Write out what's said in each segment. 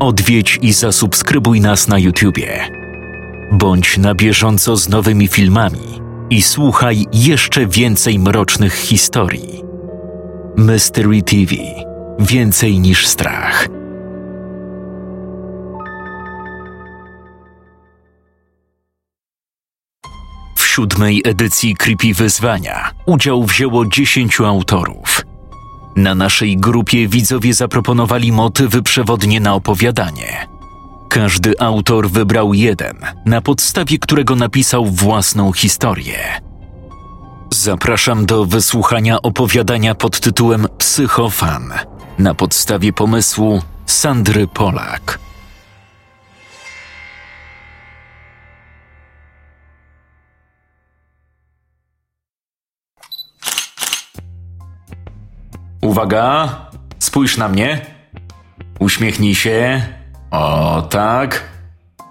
Odwiedź i zasubskrybuj nas na YouTubie. Bądź na bieżąco z nowymi filmami i słuchaj jeszcze więcej mrocznych historii. Mystery TV Więcej niż strach. W siódmej edycji Creepy Wyzwania udział wzięło dziesięciu autorów. Na naszej grupie widzowie zaproponowali motywy przewodnie na opowiadanie. Każdy autor wybrał jeden, na podstawie którego napisał własną historię. Zapraszam do wysłuchania opowiadania pod tytułem Psychofan na podstawie pomysłu Sandry Polak. Uwaga, spójrz na mnie. Uśmiechnij się. O, tak.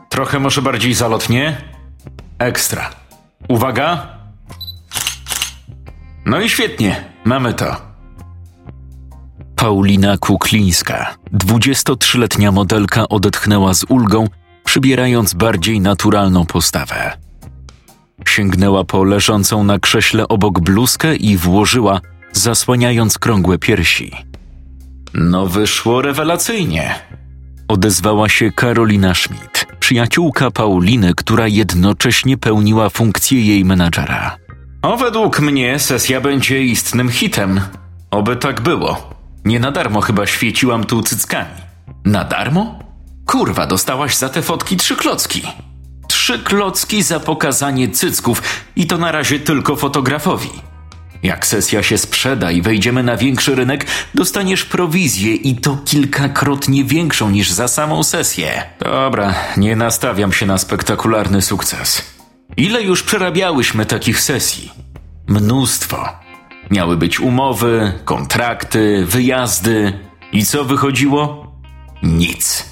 Trochę może bardziej zalotnie. Ekstra. Uwaga. No i świetnie, mamy to. Paulina Kuklińska, 23-letnia modelka, odetchnęła z ulgą, przybierając bardziej naturalną postawę. Sięgnęła po leżącą na krześle obok bluzkę i włożyła, zasłaniając krągłe piersi. No wyszło rewelacyjnie. Odezwała się Karolina Schmidt, przyjaciółka Pauliny, która jednocześnie pełniła funkcję jej menadżera. O, według mnie sesja będzie istnym hitem. Oby tak było. Nie na darmo chyba świeciłam tu cyckami. Na darmo? Kurwa, dostałaś za te fotki trzy klocki. Trzy klocki za pokazanie cycków i to na razie tylko fotografowi. Jak sesja się sprzeda i wejdziemy na większy rynek, dostaniesz prowizję i to kilkakrotnie większą niż za samą sesję. Dobra, nie nastawiam się na spektakularny sukces. Ile już przerabiałyśmy takich sesji? Mnóstwo. Miały być umowy, kontrakty, wyjazdy. I co wychodziło? Nic.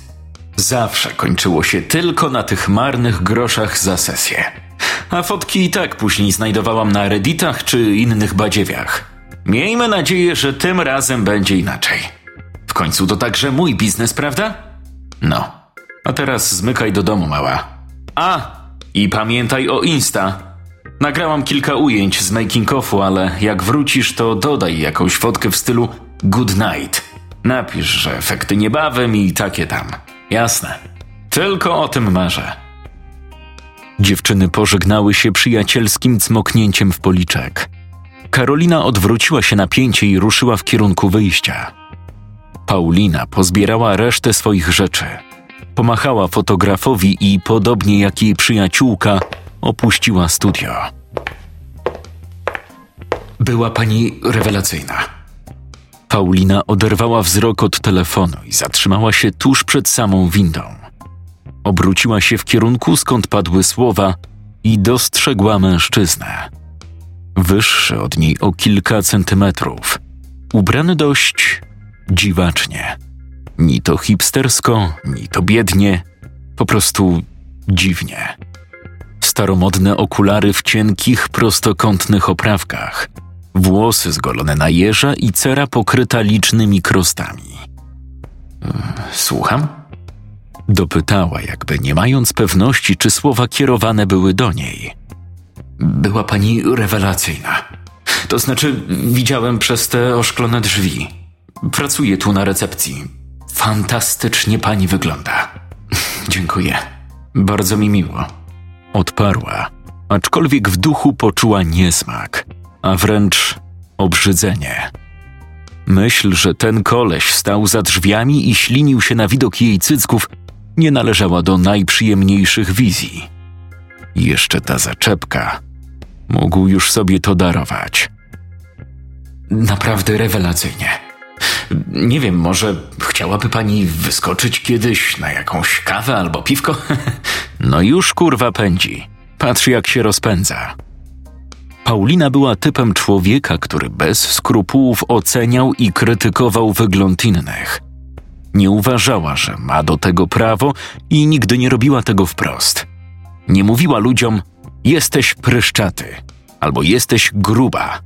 Zawsze kończyło się tylko na tych marnych groszach za sesję. A fotki i tak później znajdowałam na redditach czy innych badziewiach. Miejmy nadzieję, że tym razem będzie inaczej. W końcu to także mój biznes, prawda? No. A teraz zmykaj do domu, mała. A, i pamiętaj o Insta. Nagrałam kilka ujęć z making offu, ale jak wrócisz, to dodaj jakąś fotkę w stylu good night. Napisz, że efekty niebawem i takie tam. Jasne. Tylko o tym marzę. Dziewczyny pożegnały się przyjacielskim cmoknięciem w policzek. Karolina odwróciła się na pięcie i ruszyła w kierunku wyjścia. Paulina pozbierała resztę swoich rzeczy. Pomachała fotografowi i, podobnie jak jej przyjaciółka, opuściła studio. Była pani rewelacyjna. Paulina oderwała wzrok od telefonu i zatrzymała się tuż przed samą windą. Obróciła się w kierunku, skąd padły słowa, i dostrzegła mężczyznę. Wyższy od niej o kilka centymetrów, ubrany dość dziwacznie. Ni to hipstersko, ni to biednie, po prostu dziwnie. Staromodne okulary w cienkich, prostokątnych oprawkach, włosy zgolone na jeża i cera pokryta licznymi krostami. Słucham? Dopytała, jakby nie mając pewności, czy słowa kierowane były do niej. Była pani rewelacyjna. To znaczy, widziałem przez te oszklone drzwi. Pracuję tu na recepcji. Fantastycznie pani wygląda. Dziękuję. Bardzo mi miło. Odparła, aczkolwiek w duchu poczuła niesmak, a wręcz obrzydzenie. Myśl, że ten koleś stał za drzwiami i ślinił się na widok jej cycków, nie należała do najprzyjemniejszych wizji. Jeszcze ta zaczepka. Mógł już sobie to darować. Naprawdę rewelacyjnie. Nie wiem, może chciałaby pani wyskoczyć kiedyś na jakąś kawę albo piwko? no już kurwa pędzi. Patrz, jak się rozpędza. Paulina była typem człowieka, który bez skrupułów oceniał i krytykował wygląd innych. Nie uważała, że ma do tego prawo i nigdy nie robiła tego wprost. Nie mówiła ludziom: Jesteś pryszczaty, albo jesteś gruba,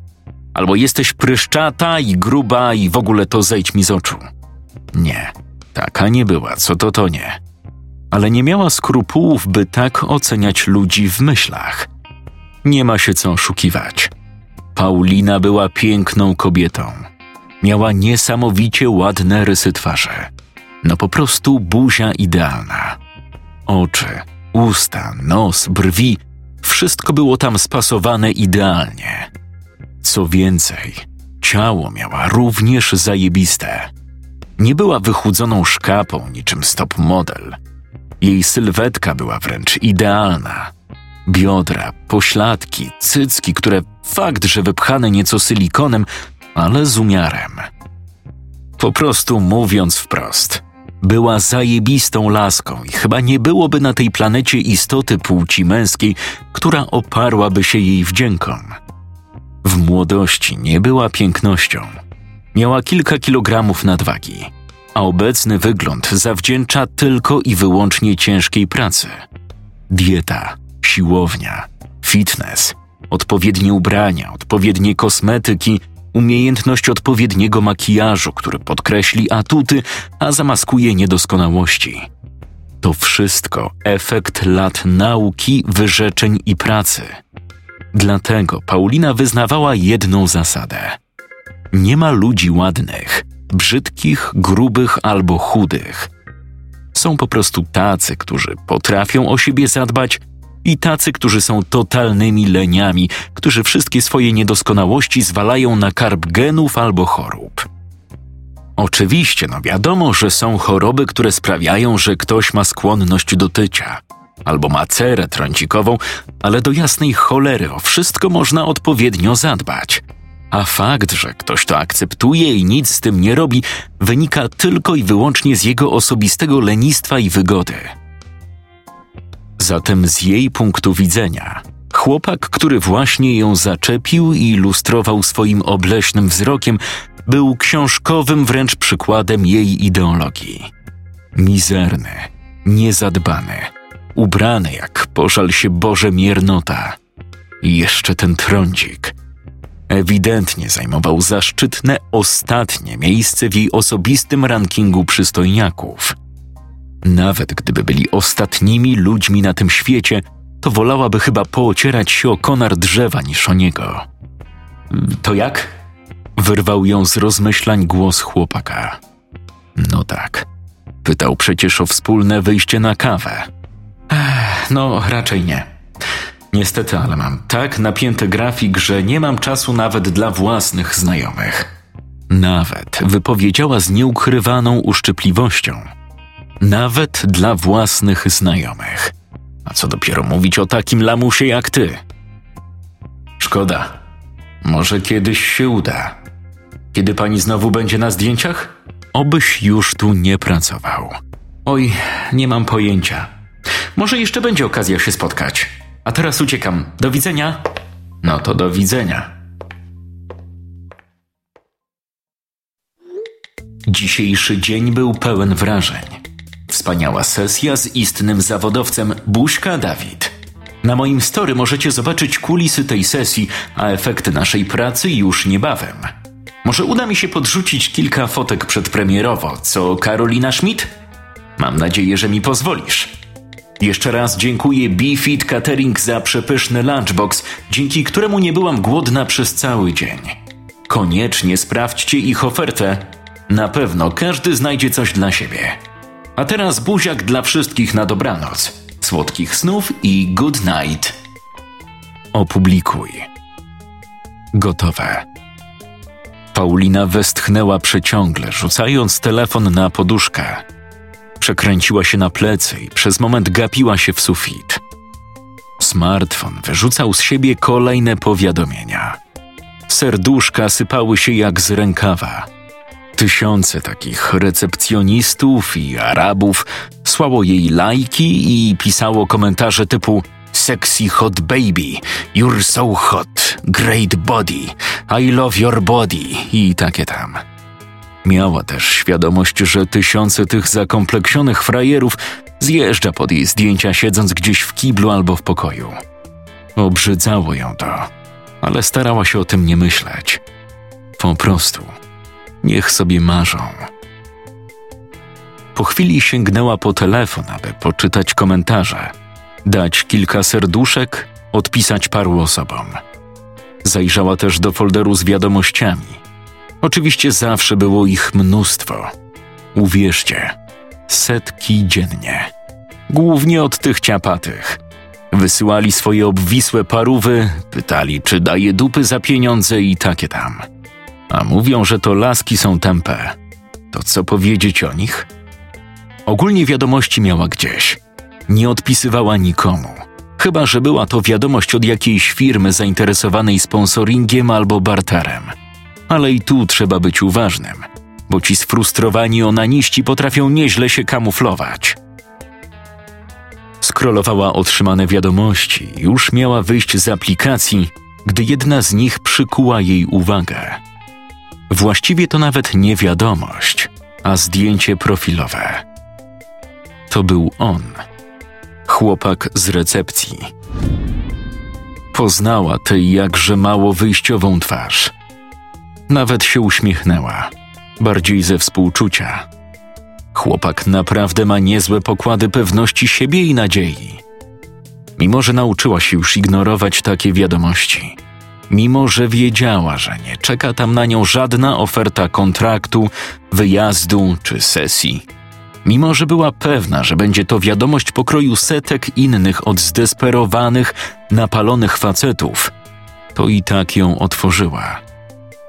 albo jesteś pryszczata i gruba i w ogóle to zejdź mi z oczu. Nie. Taka nie była, co to to nie. Ale nie miała skrupułów, by tak oceniać ludzi w myślach. Nie ma się co oszukiwać. Paulina była piękną kobietą. Miała niesamowicie ładne rysy twarzy. No po prostu buzia idealna. Oczy, usta, nos, brwi wszystko było tam spasowane idealnie. Co więcej, ciało miała również zajebiste. Nie była wychudzoną szkapą niczym stop model. Jej sylwetka była wręcz idealna. Biodra, pośladki, cycki, które fakt, że wypchane nieco silikonem, ale z umiarem. Po prostu mówiąc wprost, była zajebistą laską i chyba nie byłoby na tej planecie istoty płci męskiej, która oparłaby się jej wdziękom. W młodości nie była pięknością. Miała kilka kilogramów nadwagi, a obecny wygląd zawdzięcza tylko i wyłącznie ciężkiej pracy. Dieta, siłownia, fitness, odpowiednie ubrania, odpowiednie kosmetyki, umiejętność odpowiedniego makijażu, który podkreśli atuty, a zamaskuje niedoskonałości. To wszystko efekt lat nauki, wyrzeczeń i pracy. Dlatego Paulina wyznawała jedną zasadę: nie ma ludzi ładnych, brzydkich, grubych albo chudych. Są po prostu tacy, którzy potrafią o siebie zadbać i tacy, którzy są totalnymi leniami, którzy wszystkie swoje niedoskonałości zwalają na karb genów albo chorób. Oczywiście, no wiadomo, że są choroby, które sprawiają, że ktoś ma skłonność do tycia, albo ma cerę trącikową, ale do jasnej cholery o wszystko można odpowiednio zadbać. A fakt, że ktoś to akceptuje i nic z tym nie robi, wynika tylko i wyłącznie z jego osobistego lenistwa i wygody. Zatem z jej punktu widzenia, chłopak, który właśnie ją zaczepił i ilustrował swoim obleśnym wzrokiem, był książkowym wręcz przykładem jej ideologii. Mizerny, niezadbany, ubrany jak pożal się Boże miernota. I jeszcze ten trądzik. Ewidentnie zajmował zaszczytne ostatnie miejsce w jej osobistym rankingu przystojniaków – nawet gdyby byli ostatnimi ludźmi na tym świecie, to wolałaby chyba poocierać się o konar drzewa niż o niego. To jak? Wyrwał ją z rozmyślań głos chłopaka. No tak. Pytał przecież o wspólne wyjście na kawę. Ech, no, raczej nie. Niestety, ale mam tak napięty grafik, że nie mam czasu nawet dla własnych znajomych. Nawet wypowiedziała z nieukrywaną uszczypliwością – nawet dla własnych znajomych. A co dopiero mówić o takim lamusie jak ty? Szkoda. Może kiedyś się uda. Kiedy pani znowu będzie na zdjęciach? Obyś już tu nie pracował. Oj, nie mam pojęcia. Może jeszcze będzie okazja się spotkać. A teraz uciekam. Do widzenia. No to do widzenia. Dzisiejszy dzień był pełen wrażeń. Wspaniała sesja z istnym zawodowcem Buźka Dawid. Na moim story możecie zobaczyć kulisy tej sesji, a efekty naszej pracy już niebawem. Może uda mi się podrzucić kilka fotek przedpremierowo, co Karolina Schmidt? Mam nadzieję, że mi pozwolisz. Jeszcze raz dziękuję BeFit Catering za przepyszny lunchbox, dzięki któremu nie byłam głodna przez cały dzień. Koniecznie sprawdźcie ich ofertę. Na pewno każdy znajdzie coś dla siebie. A teraz buziak dla wszystkich na dobranoc. Słodkich snów i good night. Opublikuj. Gotowe. Paulina westchnęła przeciągle, rzucając telefon na poduszkę. Przekręciła się na plecy i przez moment gapiła się w sufit. Smartfon wyrzucał z siebie kolejne powiadomienia. Serduszka sypały się jak z rękawa Tysiące takich recepcjonistów i Arabów słało jej lajki i pisało komentarze typu Sexy hot baby, you're so hot, great body, I love your body i takie tam. Miała też świadomość, że tysiące tych zakompleksionych frajerów zjeżdża pod jej zdjęcia siedząc gdzieś w kiblu albo w pokoju. Obrzydzało ją to, ale starała się o tym nie myśleć. Po prostu Niech sobie marzą. Po chwili sięgnęła po telefon, aby poczytać komentarze, dać kilka serduszek, odpisać paru osobom. Zajrzała też do folderu z wiadomościami. Oczywiście zawsze było ich mnóstwo. Uwierzcie, setki dziennie. Głównie od tych ciapatych. Wysyłali swoje obwisłe parówy, pytali, czy daje dupy za pieniądze i takie tam. A mówią, że to laski są tępe. To co powiedzieć o nich? Ogólnie wiadomości miała gdzieś. Nie odpisywała nikomu. Chyba, że była to wiadomość od jakiejś firmy zainteresowanej sponsoringiem albo barterem. Ale i tu trzeba być uważnym, bo ci sfrustrowani onaniści potrafią nieźle się kamuflować. Skrolowała otrzymane wiadomości, już miała wyjść z aplikacji, gdy jedna z nich przykuła jej uwagę. Właściwie to nawet nie wiadomość, a zdjęcie profilowe. To był on, chłopak z recepcji. Poznała tę jakże mało wyjściową twarz. Nawet się uśmiechnęła, bardziej ze współczucia. Chłopak naprawdę ma niezłe pokłady pewności siebie i nadziei. Mimo, że nauczyła się już ignorować takie wiadomości, mimo, że wiedziała, że nie czeka tam na nią żadna oferta kontraktu, wyjazdu czy sesji, mimo, że była pewna, że będzie to wiadomość pokroju setek innych od zdesperowanych, napalonych facetów, to i tak ją otworzyła.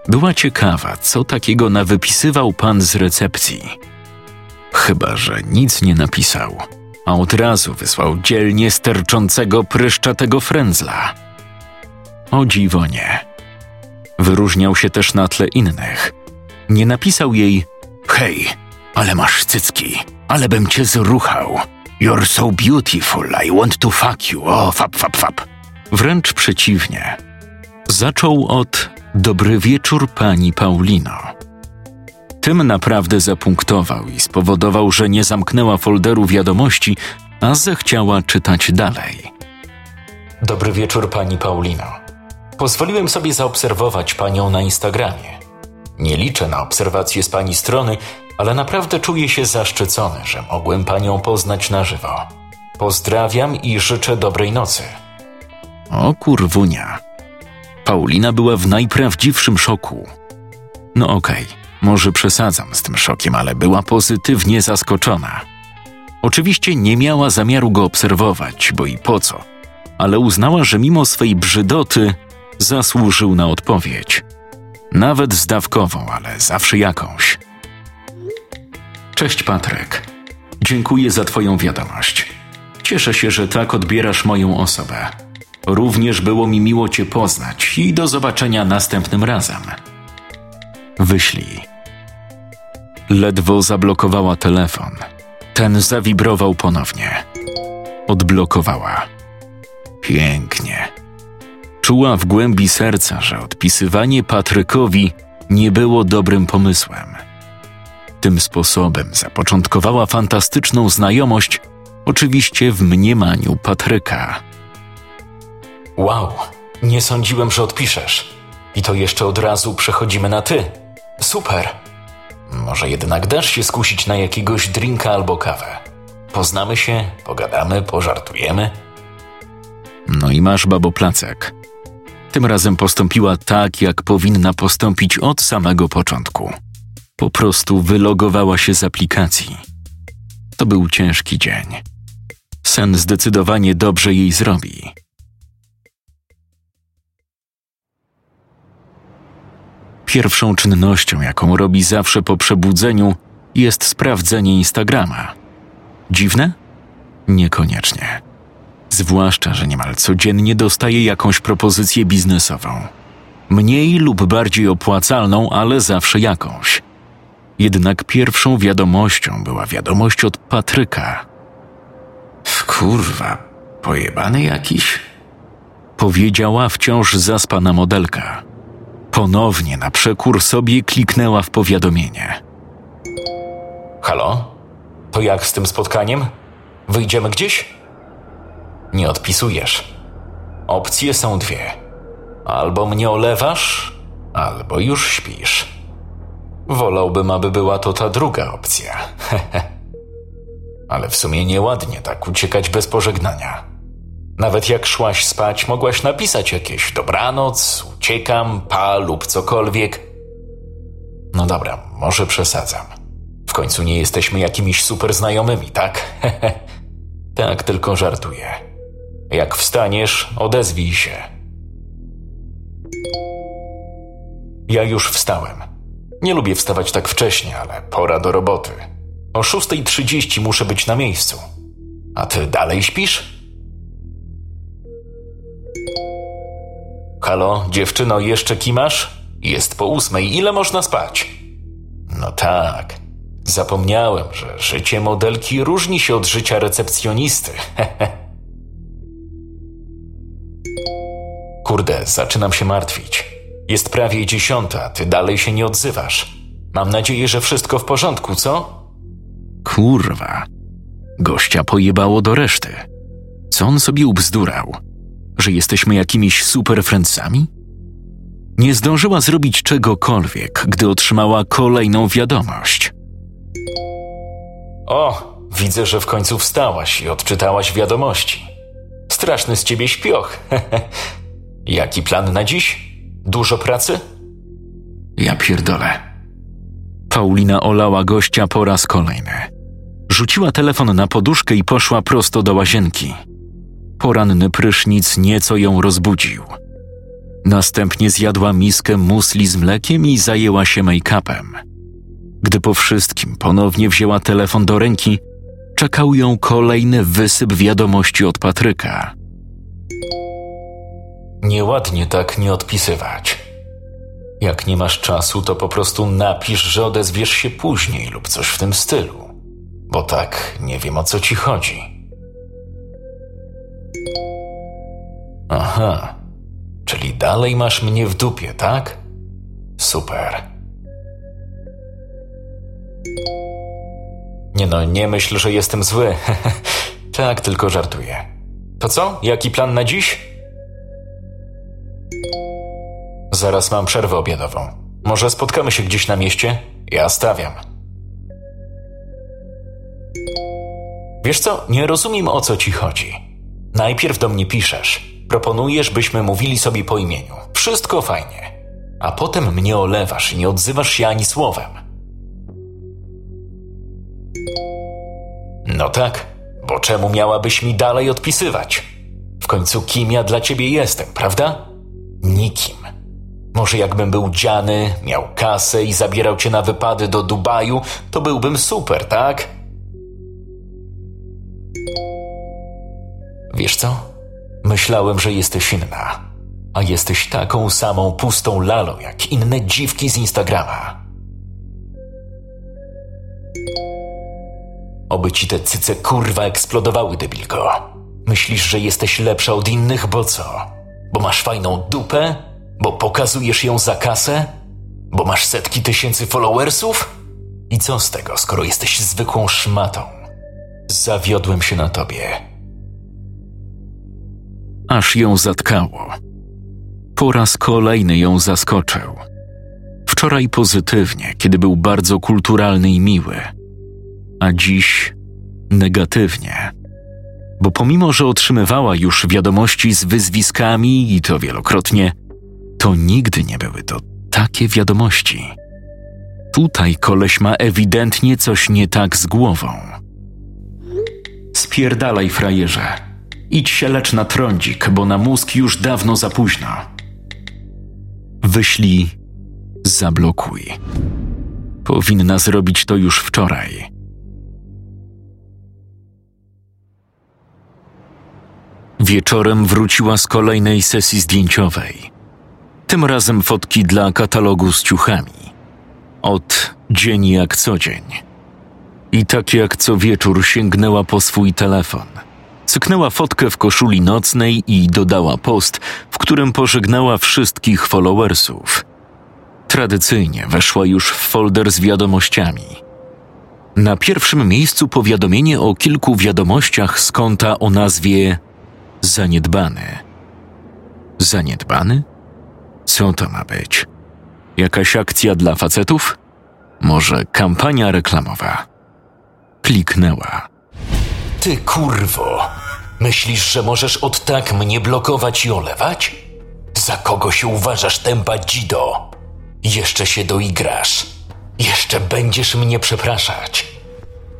Była ciekawa, co takiego nawypisywał pan z recepcji. Chyba, że nic nie napisał, a od razu wysłał dzielnie sterczącego pryszczatego frędzla. O dziwo nie. Wyróżniał się też na tle innych. Nie napisał jej Hej, ale masz cycki, ale bym cię zruchał. You're so beautiful, I want to fuck you, o fap, fap, fap. Wręcz przeciwnie. Zaczął od Dobry wieczór, pani Paulino. Tym naprawdę zapunktował i spowodował, że nie zamknęła folderu wiadomości, a zechciała czytać dalej. Dobry wieczór, pani Paulino. Pozwoliłem sobie zaobserwować panią na Instagramie. Nie liczę na obserwacje z pani strony, ale naprawdę czuję się zaszczycony, że mogłem panią poznać na żywo. Pozdrawiam i życzę dobrej nocy. O kurwunia. Paulina była w najprawdziwszym szoku. No okej, okay, może przesadzam z tym szokiem, ale była pozytywnie zaskoczona. Oczywiście nie miała zamiaru go obserwować, bo i po co, ale uznała, że mimo swej brzydoty zasłużył na odpowiedź. Nawet zdawkową, ale zawsze jakąś. Cześć Patryk. Dziękuję za Twoją wiadomość. Cieszę się, że tak odbierasz moją osobę. Również było mi miło Cię poznać i do zobaczenia następnym razem. Wyślij. Ledwo zablokowała telefon. Ten zawibrował ponownie. Odblokowała. Pięknie. Czuła w głębi serca, że odpisywanie Patrykowi nie było dobrym pomysłem. Tym sposobem zapoczątkowała fantastyczną znajomość, oczywiście w mniemaniu Patryka. Wow, nie sądziłem, że odpiszesz. I to jeszcze od razu przechodzimy na ty. Super. Może jednak dasz się skusić na jakiegoś drinka albo kawę. Poznamy się, pogadamy, pożartujemy. No i masz babo placek. Tym razem postąpiła tak, jak powinna postąpić od samego początku. Po prostu wylogowała się z aplikacji. To był ciężki dzień. Sen zdecydowanie dobrze jej zrobi. Pierwszą czynnością, jaką robi zawsze po przebudzeniu, jest sprawdzenie Instagrama. Dziwne? Niekoniecznie. Zwłaszcza, że niemal codziennie dostaje jakąś propozycję biznesową. Mniej lub bardziej opłacalną, ale zawsze jakąś. Jednak pierwszą wiadomością była wiadomość od Patryka. Kurwa, pojebany jakiś? Powiedziała wciąż zaspana modelka. Ponownie na przekór sobie kliknęła w powiadomienie. Halo? To jak z tym spotkaniem? Wyjdziemy gdzieś? Nie odpisujesz. Opcje są dwie. Albo mnie olewasz, albo już śpisz. Wolałbym, aby była to ta druga opcja. ale w sumie nieładnie tak uciekać bez pożegnania. Nawet jak szłaś spać, mogłaś napisać jakieś dobranoc, uciekam, pa lub cokolwiek. No dobra, może przesadzam. W końcu nie jesteśmy jakimiś super znajomymi, tak? tak, tylko żartuję. Jak wstaniesz, odezwij się. Ja już wstałem. Nie lubię wstawać tak wcześnie, ale pora do roboty. O 6.30 muszę być na miejscu. A ty dalej śpisz? Halo, dziewczyno, jeszcze kimasz? Jest po ósmej, ile można spać? No tak. Zapomniałem, że życie modelki różni się od życia recepcjonisty. Kurde, zaczynam się martwić. Jest prawie dziesiąta, ty dalej się nie odzywasz. Mam nadzieję, że wszystko w porządku, co? Kurwa. Gościa pojebało do reszty. Co on sobie ubzdurał? Że jesteśmy jakimiś super friendsami? Nie zdążyła zrobić czegokolwiek, gdy otrzymała kolejną wiadomość. O, widzę, że w końcu wstałaś i odczytałaś wiadomości. Straszny z ciebie śpioch. Jaki plan na dziś? Dużo pracy? Ja pierdolę. Paulina olała gościa po raz kolejny. Rzuciła telefon na poduszkę i poszła prosto do łazienki. Poranny prysznic nieco ją rozbudził. Następnie zjadła miskę musli z mlekiem i zajęła się make-upem. Gdy po wszystkim ponownie wzięła telefon do ręki, czekał ją kolejny wysyp wiadomości od Patryka. Nieładnie tak nie odpisywać. Jak nie masz czasu, to po prostu napisz, że odezwiesz się później lub coś w tym stylu. Bo tak nie wiem o co ci chodzi. Aha, czyli dalej masz mnie w dupie, tak? Super. Nie no, nie myśl, że jestem zły. tak, tylko żartuję. To co? Jaki plan na dziś? Zaraz mam przerwę obiadową. Może spotkamy się gdzieś na mieście? Ja stawiam. Wiesz co, nie rozumiem o co ci chodzi. Najpierw do mnie piszesz, proponujesz, byśmy mówili sobie po imieniu. Wszystko fajnie. A potem mnie olewasz i nie odzywasz się ani słowem. No tak, bo czemu miałabyś mi dalej odpisywać? W końcu kim ja dla ciebie jestem, prawda? Nikim. Może jakbym był dziany, miał kasę i zabierał cię na wypady do Dubaju, to byłbym super, tak? Wiesz co? Myślałem, że jesteś inna. A jesteś taką samą pustą lalą, jak inne dziwki z Instagrama. Oby ci te cyce kurwa eksplodowały, debilko. Myślisz, że jesteś lepsza od innych, bo co? Masz fajną dupę? Bo pokazujesz ją za kasę? Bo masz setki tysięcy followersów? I co z tego, skoro jesteś zwykłą szmatą? Zawiodłem się na tobie. Aż ją zatkało. Po raz kolejny ją zaskoczył. Wczoraj pozytywnie, kiedy był bardzo kulturalny i miły, a dziś negatywnie bo pomimo, że otrzymywała już wiadomości z wyzwiskami i to wielokrotnie, to nigdy nie były to takie wiadomości. Tutaj koleś ma ewidentnie coś nie tak z głową. Spierdalaj, frajerze. Idź się lecz na trądzik, bo na mózg już dawno za późno. Wyślij, zablokuj. Powinna zrobić to już wczoraj. Wieczorem wróciła z kolejnej sesji zdjęciowej. Tym razem fotki dla katalogu z ciuchami. Od dzień jak co dzień. I tak jak co wieczór sięgnęła po swój telefon. Cyknęła fotkę w koszuli nocnej i dodała post, w którym pożegnała wszystkich followersów. Tradycyjnie weszła już w folder z wiadomościami. Na pierwszym miejscu powiadomienie o kilku wiadomościach z konta o nazwie Zaniedbany. Zaniedbany? Co to ma być? Jakaś akcja dla facetów? Może kampania reklamowa? Kliknęła. Ty kurwo, myślisz, że możesz od tak mnie blokować i olewać? Za kogo się uważasz, tępa dzido? Jeszcze się doigrasz. Jeszcze będziesz mnie przepraszać.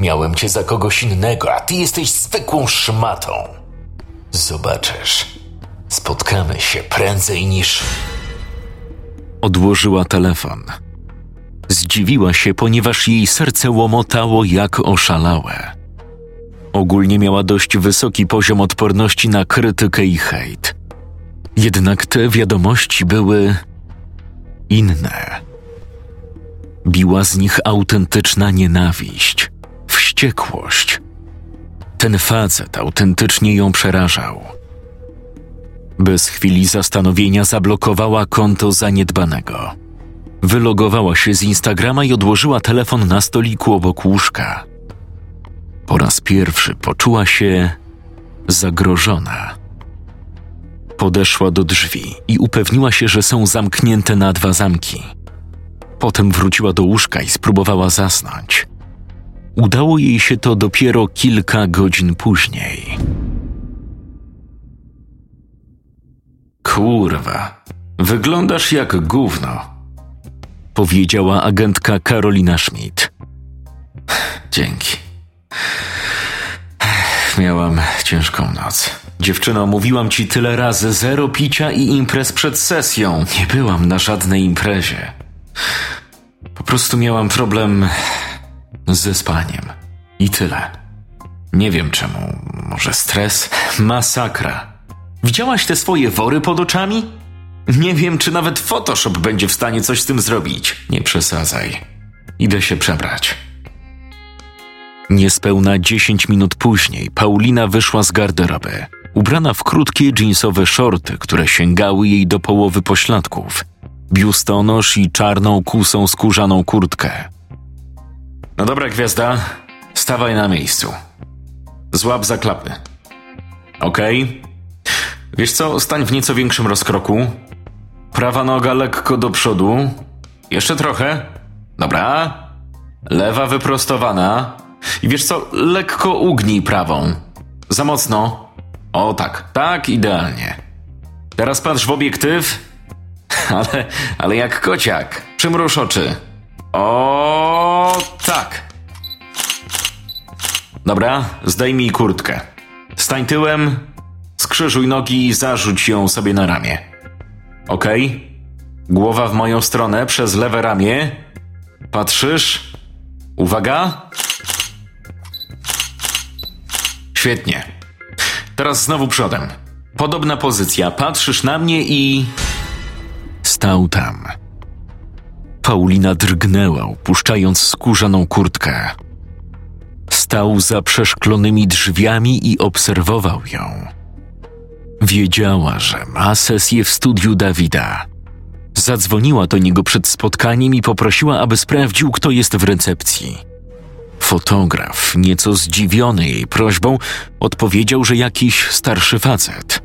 Miałem cię za kogoś innego, a ty jesteś zwykłą szmatą. Zobaczysz. Spotkamy się prędzej niż. Odłożyła telefon. Zdziwiła się, ponieważ jej serce łomotało jak oszalałe. Ogólnie miała dość wysoki poziom odporności na krytykę i hejt. Jednak te wiadomości były inne. Biła z nich autentyczna nienawiść, wściekłość. Ten facet autentycznie ją przerażał. Bez chwili zastanowienia zablokowała konto zaniedbanego. Wylogowała się z Instagrama i odłożyła telefon na stoliku obok łóżka. Po raz pierwszy poczuła się zagrożona. Podeszła do drzwi i upewniła się, że są zamknięte na dwa zamki. Potem wróciła do łóżka i spróbowała zasnąć. Udało jej się to dopiero kilka godzin później. Kurwa, wyglądasz jak gówno, powiedziała agentka Karolina Schmidt. Dzięki. Miałam ciężką noc. Dziewczyno, mówiłam ci tyle razy: zero picia i imprez przed sesją. Nie byłam na żadnej imprezie. Po prostu miałam problem ze spaniem. I tyle. Nie wiem czemu. Może stres? Masakra. Widziałaś te swoje wory pod oczami? Nie wiem, czy nawet Photoshop będzie w stanie coś z tym zrobić. Nie przesadzaj. Idę się przebrać. Niespełna dziesięć minut później Paulina wyszła z garderoby, ubrana w krótkie jeansowe shorty, które sięgały jej do połowy pośladków, biustonosz i czarną kusą skórzaną kurtkę. No dobra, gwiazda, stawaj na miejscu. Złap za klapy. Okej? Okay? Wiesz co, stań w nieco większym rozkroku. Prawa noga lekko do przodu. Jeszcze trochę. Dobra. Lewa wyprostowana. I wiesz co, lekko ugnij prawą. Za mocno. O tak, tak, idealnie. Teraz patrz w obiektyw. Ale, ale jak kociak. Przymruż oczy. O tak. Dobra, zdejmij kurtkę. Stań tyłem, skrzyżuj nogi i zarzuć ją sobie na ramię. Okej? Okay? Głowa w moją stronę przez lewe ramię. Patrzysz? Uwaga! Świetnie. Teraz znowu przodem. Podobna pozycja. Patrzysz na mnie i. Stał tam. Paulina drgnęła, upuszczając skórzaną kurtkę. Stał za przeszklonymi drzwiami i obserwował ją. Wiedziała, że ma sesję w studiu Dawida. Zadzwoniła do niego przed spotkaniem i poprosiła, aby sprawdził, kto jest w recepcji. Fotograf, nieco zdziwiony jej prośbą, odpowiedział, że jakiś starszy facet.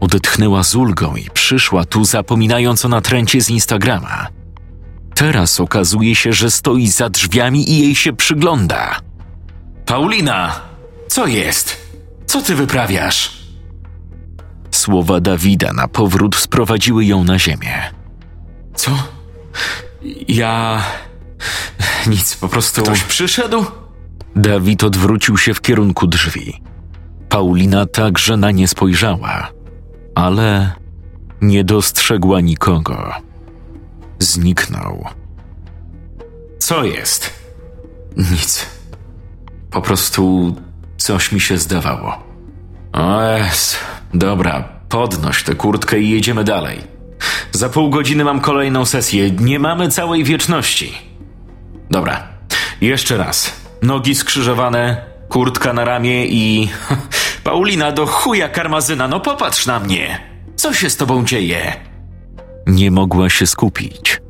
Odetchnęła z ulgą i przyszła tu, zapominając o natręcie z Instagrama. Teraz okazuje się, że stoi za drzwiami i jej się przygląda. Paulina, co jest? Co ty wyprawiasz? Słowa Dawida na powrót sprowadziły ją na ziemię. Co? Ja. Nic, po prostu. Ktoś przyszedł? Dawid odwrócił się w kierunku drzwi. Paulina także na nie spojrzała, ale nie dostrzegła nikogo. Zniknął. Co jest? Nic. Po prostu coś mi się zdawało. O jest. Dobra, podnoś tę kurtkę i jedziemy dalej. Za pół godziny mam kolejną sesję. Nie mamy całej wieczności. Dobra, jeszcze raz. Nogi skrzyżowane, kurtka na ramię i. Paulina, do chuja karmazyna, no popatrz na mnie! Co się z tobą dzieje? Nie mogła się skupić.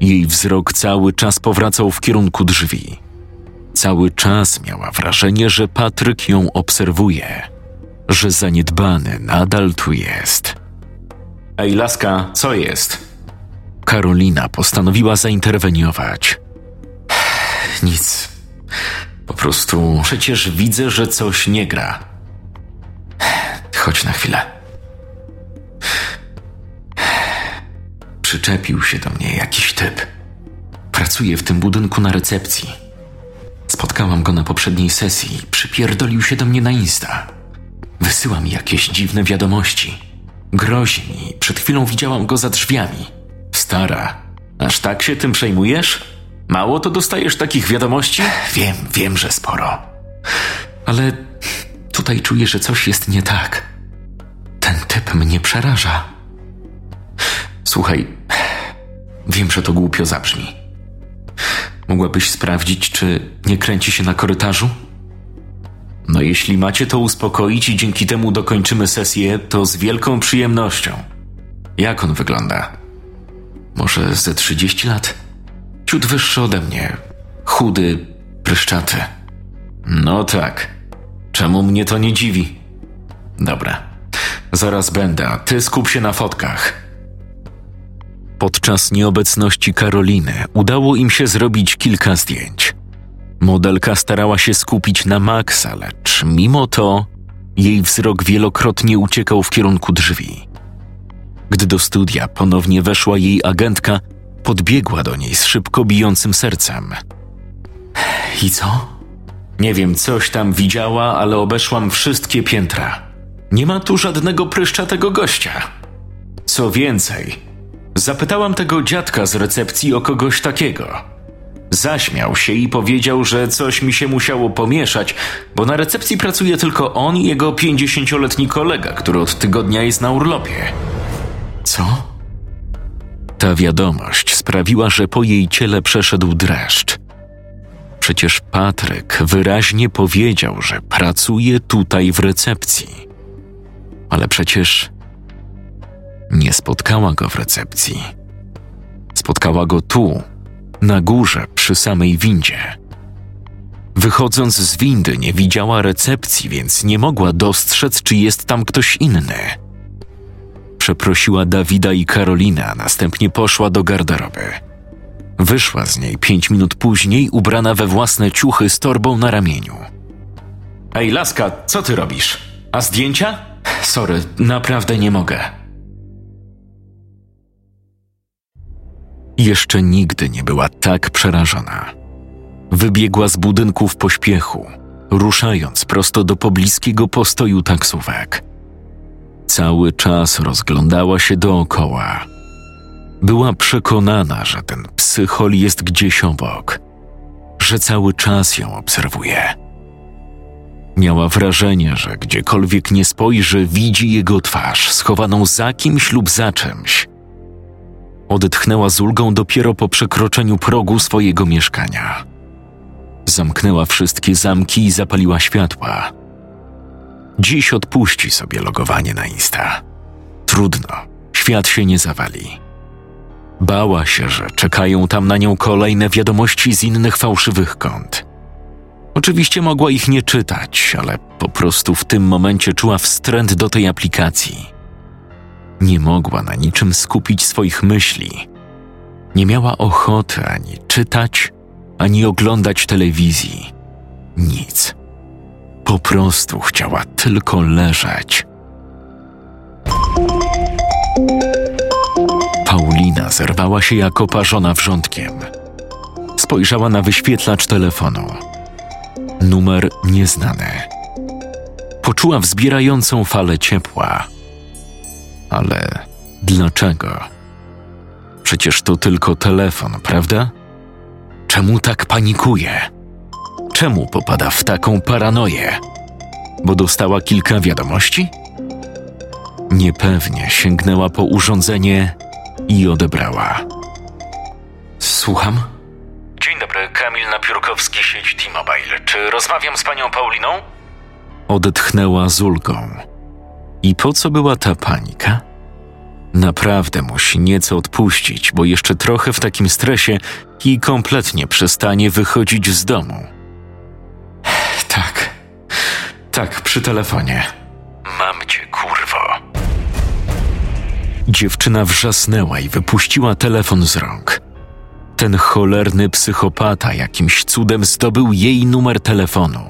Jej wzrok cały czas powracał w kierunku drzwi. Cały czas miała wrażenie, że Patryk ją obserwuje, że zaniedbany nadal tu jest. Ej, laska, co jest? Karolina postanowiła zainterweniować. Nic. Po prostu przecież widzę, że coś nie gra. Chodź na chwilę. Przyczepił się do mnie jakiś typ. Pracuje w tym budynku na recepcji. Spotkałam go na poprzedniej sesji. Przypierdolił się do mnie na Insta. Wysyła mi jakieś dziwne wiadomości. Grozi mi. Przed chwilą widziałam go za drzwiami. Stara, aż tak się tym przejmujesz? Mało to dostajesz takich wiadomości? Wiem, wiem, że sporo. Ale tutaj czuję, że coś jest nie tak. Ten typ mnie przeraża. Słuchaj, wiem, że to głupio zabrzmi. Mogłabyś sprawdzić, czy nie kręci się na korytarzu? No jeśli macie to uspokoić i dzięki temu dokończymy sesję, to z wielką przyjemnością. Jak on wygląda? Może ze 30 lat? Ciut wyższy ode mnie. Chudy, pryszczaty. No tak. Czemu mnie to nie dziwi? Dobra. Zaraz będę, ty skup się na fotkach. Podczas nieobecności Karoliny udało im się zrobić kilka zdjęć. Modelka starała się skupić na maksa, lecz mimo to jej wzrok wielokrotnie uciekał w kierunku drzwi. Gdy do studia ponownie weszła jej agentka, podbiegła do niej z szybko bijącym sercem. I co? Nie wiem, coś tam widziała, ale obeszłam wszystkie piętra. Nie ma tu żadnego pryszczatego gościa. Co więcej, zapytałam tego dziadka z recepcji o kogoś takiego. Zaśmiał się i powiedział, że coś mi się musiało pomieszać, bo na recepcji pracuje tylko on i jego pięćdziesięcioletni kolega, który od tygodnia jest na urlopie. Co? Ta wiadomość sprawiła, że po jej ciele przeszedł dreszcz. Przecież Patryk wyraźnie powiedział, że pracuje tutaj w recepcji. Ale przecież nie spotkała go w recepcji. Spotkała go tu, na górze, przy samej windzie. Wychodząc z windy, nie widziała recepcji, więc nie mogła dostrzec, czy jest tam ktoś inny. Przeprosiła Dawida i Karolinę, a następnie poszła do garderoby. Wyszła z niej pięć minut później, ubrana we własne ciuchy z torbą na ramieniu. Ej, laska, co ty robisz? A zdjęcia? Sorry, naprawdę nie mogę. Jeszcze nigdy nie była tak przerażona. Wybiegła z budynku w pośpiechu, ruszając prosto do pobliskiego postoju taksówek. Cały czas rozglądała się dookoła. Była przekonana, że ten psychol jest gdzieś obok, że cały czas ją obserwuje. Miała wrażenie, że gdziekolwiek nie spojrzy, widzi jego twarz schowaną za kimś lub za czymś. Odetchnęła z ulgą dopiero po przekroczeniu progu swojego mieszkania. Zamknęła wszystkie zamki i zapaliła światła. Dziś odpuści sobie logowanie na Insta. Trudno, świat się nie zawali. Bała się, że czekają tam na nią kolejne wiadomości z innych fałszywych kont. Oczywiście mogła ich nie czytać, ale po prostu w tym momencie czuła wstręt do tej aplikacji. Nie mogła na niczym skupić swoich myśli. Nie miała ochoty ani czytać, ani oglądać telewizji. Nic. Po prostu chciała tylko leżeć. Paulina zerwała się jak oparzona wrzątkiem. Spojrzała na wyświetlacz telefonu. Numer nieznany. Poczuła wzbierającą falę ciepła. Ale dlaczego? Przecież to tylko telefon, prawda? Czemu tak panikuje? Czemu popada w taką paranoję? Bo dostała kilka wiadomości? Niepewnie sięgnęła po urządzenie i odebrała. Słucham? Dzień dobry, Kamil Napiórkowski, sieć T-Mobile. Czy rozmawiam z panią Pauliną? Odetchnęła z ulgą. I po co była ta panika? Naprawdę musi nieco odpuścić, bo jeszcze trochę w takim stresie i kompletnie przestanie wychodzić z domu. Tak, tak, przy telefonie. Mam cię, kurwo. Dziewczyna wrzasnęła i wypuściła telefon z rąk. Ten cholerny psychopata jakimś cudem zdobył jej numer telefonu.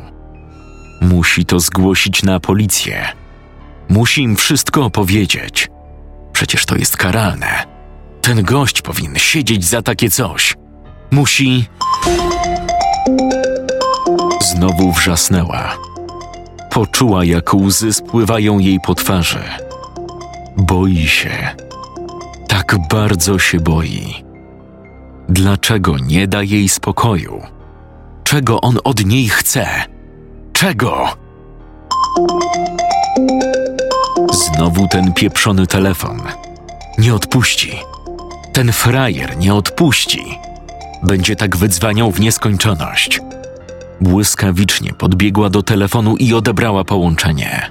Musi to zgłosić na policję. Musi im wszystko opowiedzieć. Przecież to jest karalne. Ten gość powinien siedzieć za takie coś. Musi. Znowu wrzasnęła. Poczuła, jak łzy spływają jej po twarzy. Boi się. Tak bardzo się boi. Dlaczego nie da jej spokoju? Czego on od niej chce? Czego? Znowu ten pieprzony telefon. Nie odpuści. Ten frajer nie odpuści. Będzie tak wydzwaniał w nieskończoność. Błyskawicznie podbiegła do telefonu i odebrała połączenie.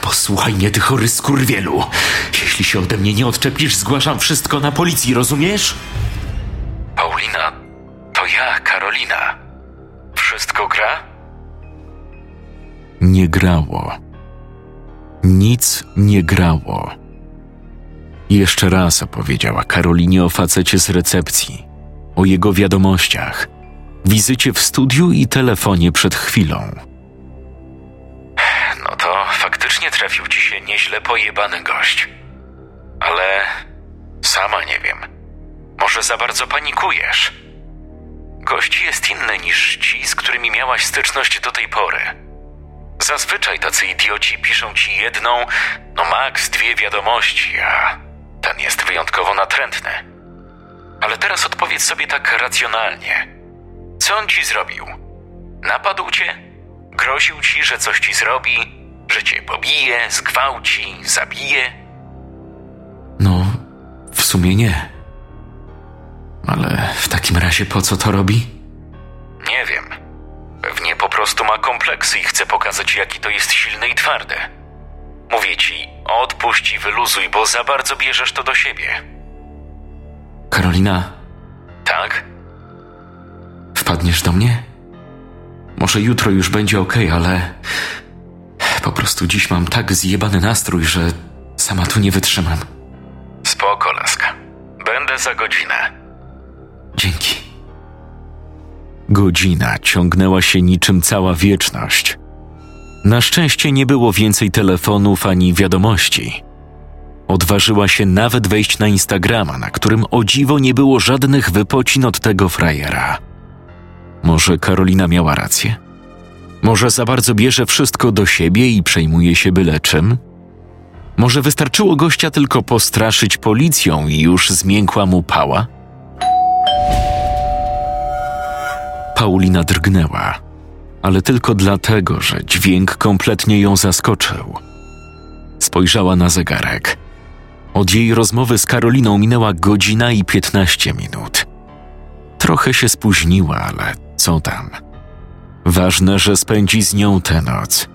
Posłuchaj mnie, ty chory skurwielu. Jeśli się ode mnie nie odczepisz, zgłaszam wszystko na policji, rozumiesz? Paulina, to ja, Karolina. Wszystko gra? Nie grało. Nic nie grało. Jeszcze raz opowiedziała Karolinie o facecie z recepcji, o jego wiadomościach, wizycie w studiu i telefonie przed chwilą. No to faktycznie trafił ci się nieźle pojebany gość. Ale sama nie wiem. Może za bardzo panikujesz. Gość jest inny niż ci, z którymi miałaś styczność do tej pory. Zazwyczaj tacy idioci piszą ci jedną, no maks dwie wiadomości, a ten jest wyjątkowo natrętny. Ale teraz odpowiedz sobie tak racjonalnie. Co on ci zrobił? Napadł cię? Groził ci, że coś ci zrobi, że cię pobije, zgwałci, zabije? No, w sumie nie. Ale w takim razie po co to robi? Nie wiem. Pewnie po prostu ma kompleksy i chce pokazać, jaki to jest silny i twardy. Mówię ci, odpuść i wyluzuj, bo za bardzo bierzesz to do siebie. Karolina. Tak? Wpadniesz do mnie? Może jutro już będzie ok, ale po prostu dziś mam tak zjebany nastrój, że sama tu nie wytrzymam. Spoko, laska. Będę za godzinę. Dzięki. Godzina ciągnęła się niczym cała wieczność. Na szczęście nie było więcej telefonów ani wiadomości. Odważyła się nawet wejść na Instagrama, na którym o dziwo nie było żadnych wypocin od tego frajera. Może Karolina miała rację? Może za bardzo bierze wszystko do siebie i przejmuje się byle czym? Może wystarczyło gościa tylko postraszyć policją i już zmiękła mu pała? Paulina drgnęła, ale tylko dlatego, że dźwięk kompletnie ją zaskoczył. Spojrzała na zegarek. Od jej rozmowy z Karoliną minęła godzina i piętnaście minut. Trochę się spóźniła, ale co tam? Ważne, że spędzi z nią tę noc.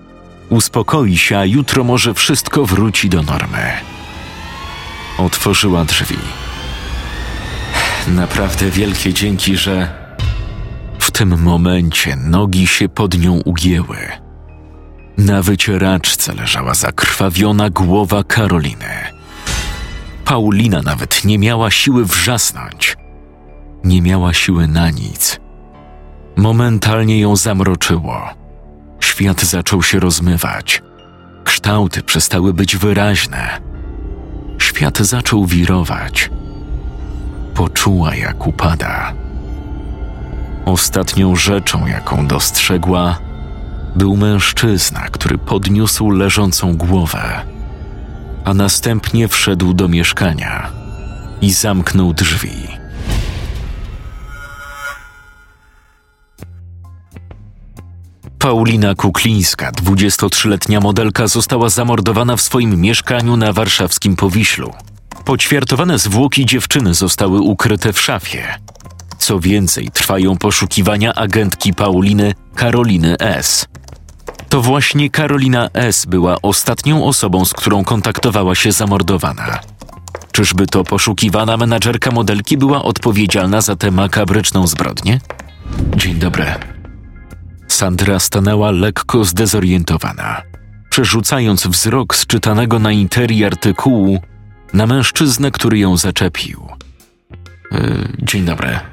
Uspokoi się, a jutro może wszystko wróci do normy. Otworzyła drzwi. Naprawdę wielkie dzięki, że tym momencie nogi się pod nią ugięły. Na wycieraczce leżała zakrwawiona głowa Karoliny. Paulina nawet nie miała siły wrzasnąć. Nie miała siły na nic. Momentalnie ją zamroczyło. Świat zaczął się rozmywać. Kształty przestały być wyraźne. Świat zaczął wirować. Poczuła, jak upada. Ostatnią rzeczą, jaką dostrzegła, był mężczyzna, który podniósł leżącą głowę, a następnie wszedł do mieszkania i zamknął drzwi. Paulina Kuklińska, 23-letnia modelka, została zamordowana w swoim mieszkaniu na warszawskim Powiślu. Poćwiartowane zwłoki dziewczyny zostały ukryte w szafie. Co więcej, trwają poszukiwania agentki Pauliny Karoliny S. To właśnie Karolina S. była ostatnią osobą, z którą kontaktowała się zamordowana. Czyżby to poszukiwana menadżerka modelki była odpowiedzialna za tę makabryczną zbrodnię? Dzień dobry. Sandra stanęła lekko zdezorientowana, przerzucając wzrok z czytanego na interii artykułu na mężczyznę, który ją zaczepił. dzień dobry.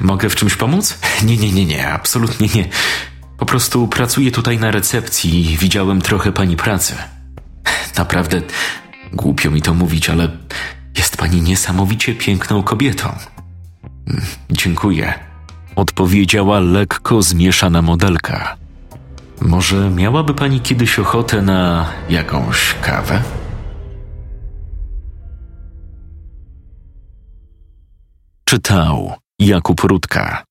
Mogę w czymś pomóc? Nie, nie, nie, nie, absolutnie nie. Po prostu pracuję tutaj na recepcji i widziałem trochę pani pracy. Naprawdę głupio mi to mówić, ale jest pani niesamowicie piękną kobietą. Mm, dziękuję, odpowiedziała lekko zmieszana modelka. Może miałaby pani kiedyś ochotę na jakąś kawę? Czytał Jakub Rutka.